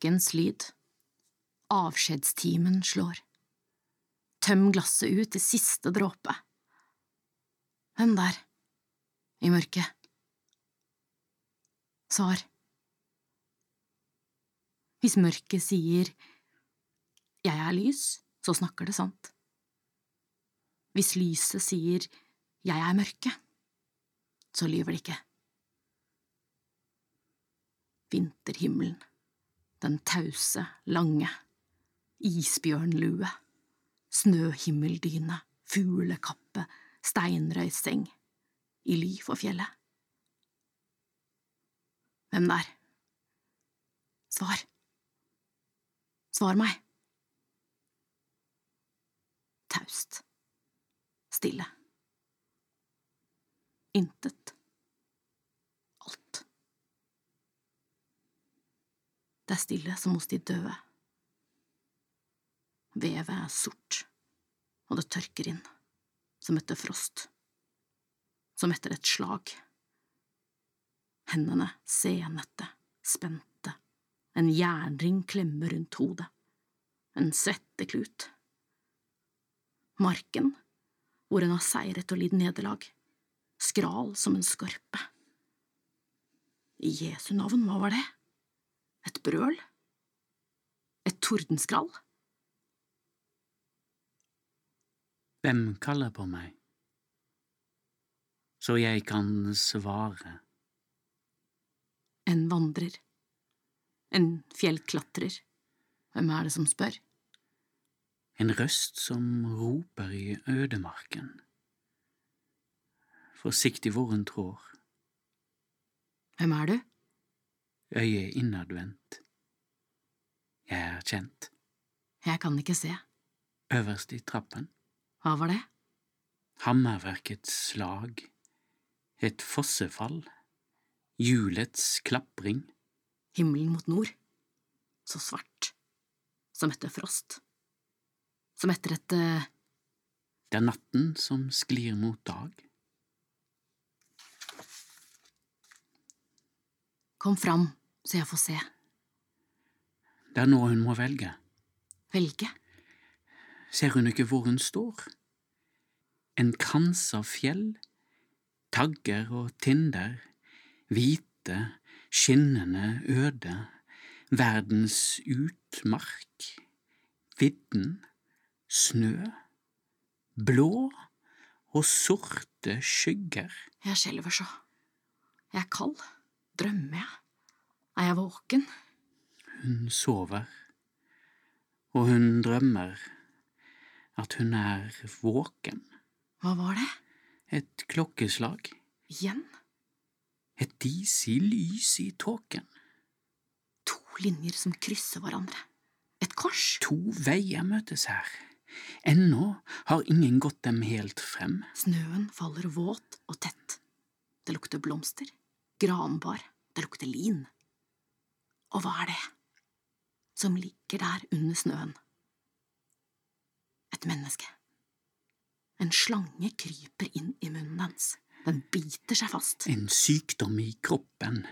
klokkens lyd. Avskjedstimen slår. Tøm glasset ut til siste dråpe. Hvem der? I mørket. Svar. Hvis mørket sier jeg er lys, så snakker det sant. Hvis lyset sier jeg er mørke, så lyver det ikke. Vinterhimmelen, den tause, lange, isbjørnlue, snøhimmeldyne, fuglekappe, steinrøyseng, i ly for fjellet. Hvem der? Svar. Svar meg. Taust. Stille. Intet. Alt. Det er stille som hos de døde. Vevet er sort, og det tørker inn, som etter frost, som etter et slag. Hendene senete, spente, en jernring klemmer rundt hodet, en svetteklut. Marken, hvor en har seiret og lidd nederlag, skral som en skorpe. I Jesu navn, hva var det? Et brøl? Et tordenskrall? Hvem kaller på meg? Så jeg kan svare. En vandrer. En fjellklatrer. Hvem er det som spør? En røst som roper i ødemarken. Forsiktig hvor hun trår. Hvem er du? Øyet innadvendt. Jeg er kjent. Jeg kan ikke se. Øverst i trappen. Hva var det? Hammerverkets slag. Et fossefall. Hjulets klapring. Himmelen mot nord. Så svart. Som etter frost. Som etter et eh, Det er natten som sklir mot dag. Kom fram, så jeg får se. Det er nå hun må velge. Velge. Ser hun ikke hvor hun står? En krans av fjell, tagger og tinder, hvite, skinnende øde, verdens utmark, vidden, snø, blå og sorte skygger. Jeg skjelver så. Jeg er kald. Drømmer jeg? Jeg våken? Hun sover, og hun drømmer at hun er våken. Hva var det? Et klokkeslag, Igjen? et disig lys i tåken, To linjer som krysser hverandre. Et kors? to veier møtes her. Ennå har ingen gått dem helt frem. Snøen faller våt og tett. Det lukter blomster. Granbar. Det lukter lin. Og hva er det? Som ligger der under snøen? Et menneske. En slange kryper inn i munnen hans. Den biter seg fast. En sykdom i kroppen,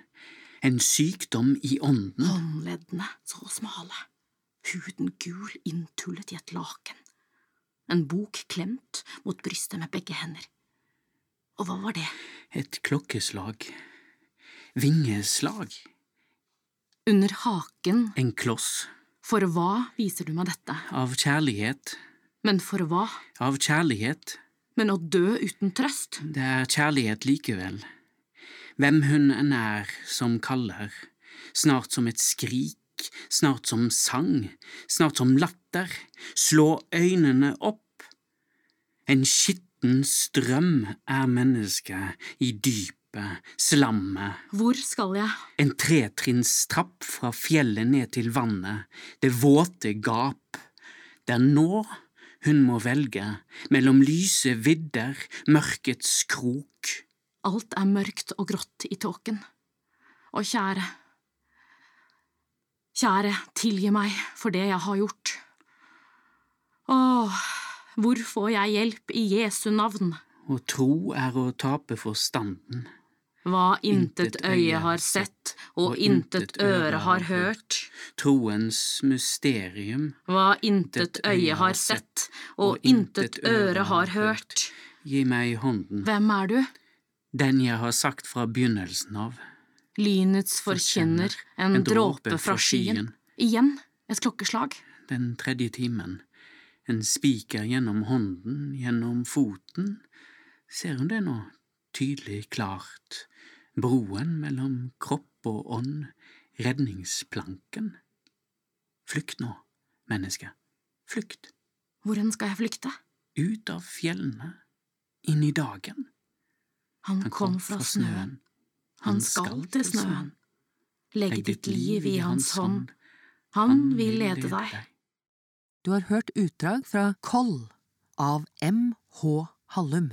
en sykdom i ånden. Håndleddene så smale. Huden gul inntullet i et laken. En bok klemt mot brystet med begge hender. Og hva var det? Et klokkeslag, vingeslag, Under haken. en kloss For hva viser du meg dette? av kjærlighet, Men for hva? av kjærlighet. Men å dø uten trøst? Det er kjærlighet likevel. Hvem hun er som kaller, snart som et skrik, snart som sang, snart som latter, slå øynene opp. En skitten strøm er mennesket i dypet, slammet, Hvor skal jeg? en tretrinnstrapp fra fjellet ned til vannet, det våte gap. Det er nå hun må velge mellom lyse vidder, mørkets krok. Alt er mørkt og grått i tåken. Og kjære, kjære, tilgi meg for det jeg har gjort. Åh, hvor får jeg hjelp i Jesu navn? Å tro er å tape forstanden. Hva intet øye har sett og intet øre har hørt, troens mysterium, hva intet øye har sett, og intet øre har hørt. Gi meg hånden, Hvem er du? den jeg har sagt fra begynnelsen av. Lynets forkjenner, en dråpe fra skyen. Igjen et klokkeslag. Den tredje timen. En spiker gjennom hånden, gjennom foten. Ser hun det nå, tydelig klart? Broen mellom kropp og ånd, redningsplanken. Flykt nå, menneske. Flykt. Hvordan skal jeg flykte? Ut av fjellene. Inn i dagen. Han kom fra snøen. Han skal til snøen. Legg ditt liv i hans hånd. Han vil lede deg. Du har hørt utdrag fra Koll av M.H. Hallum.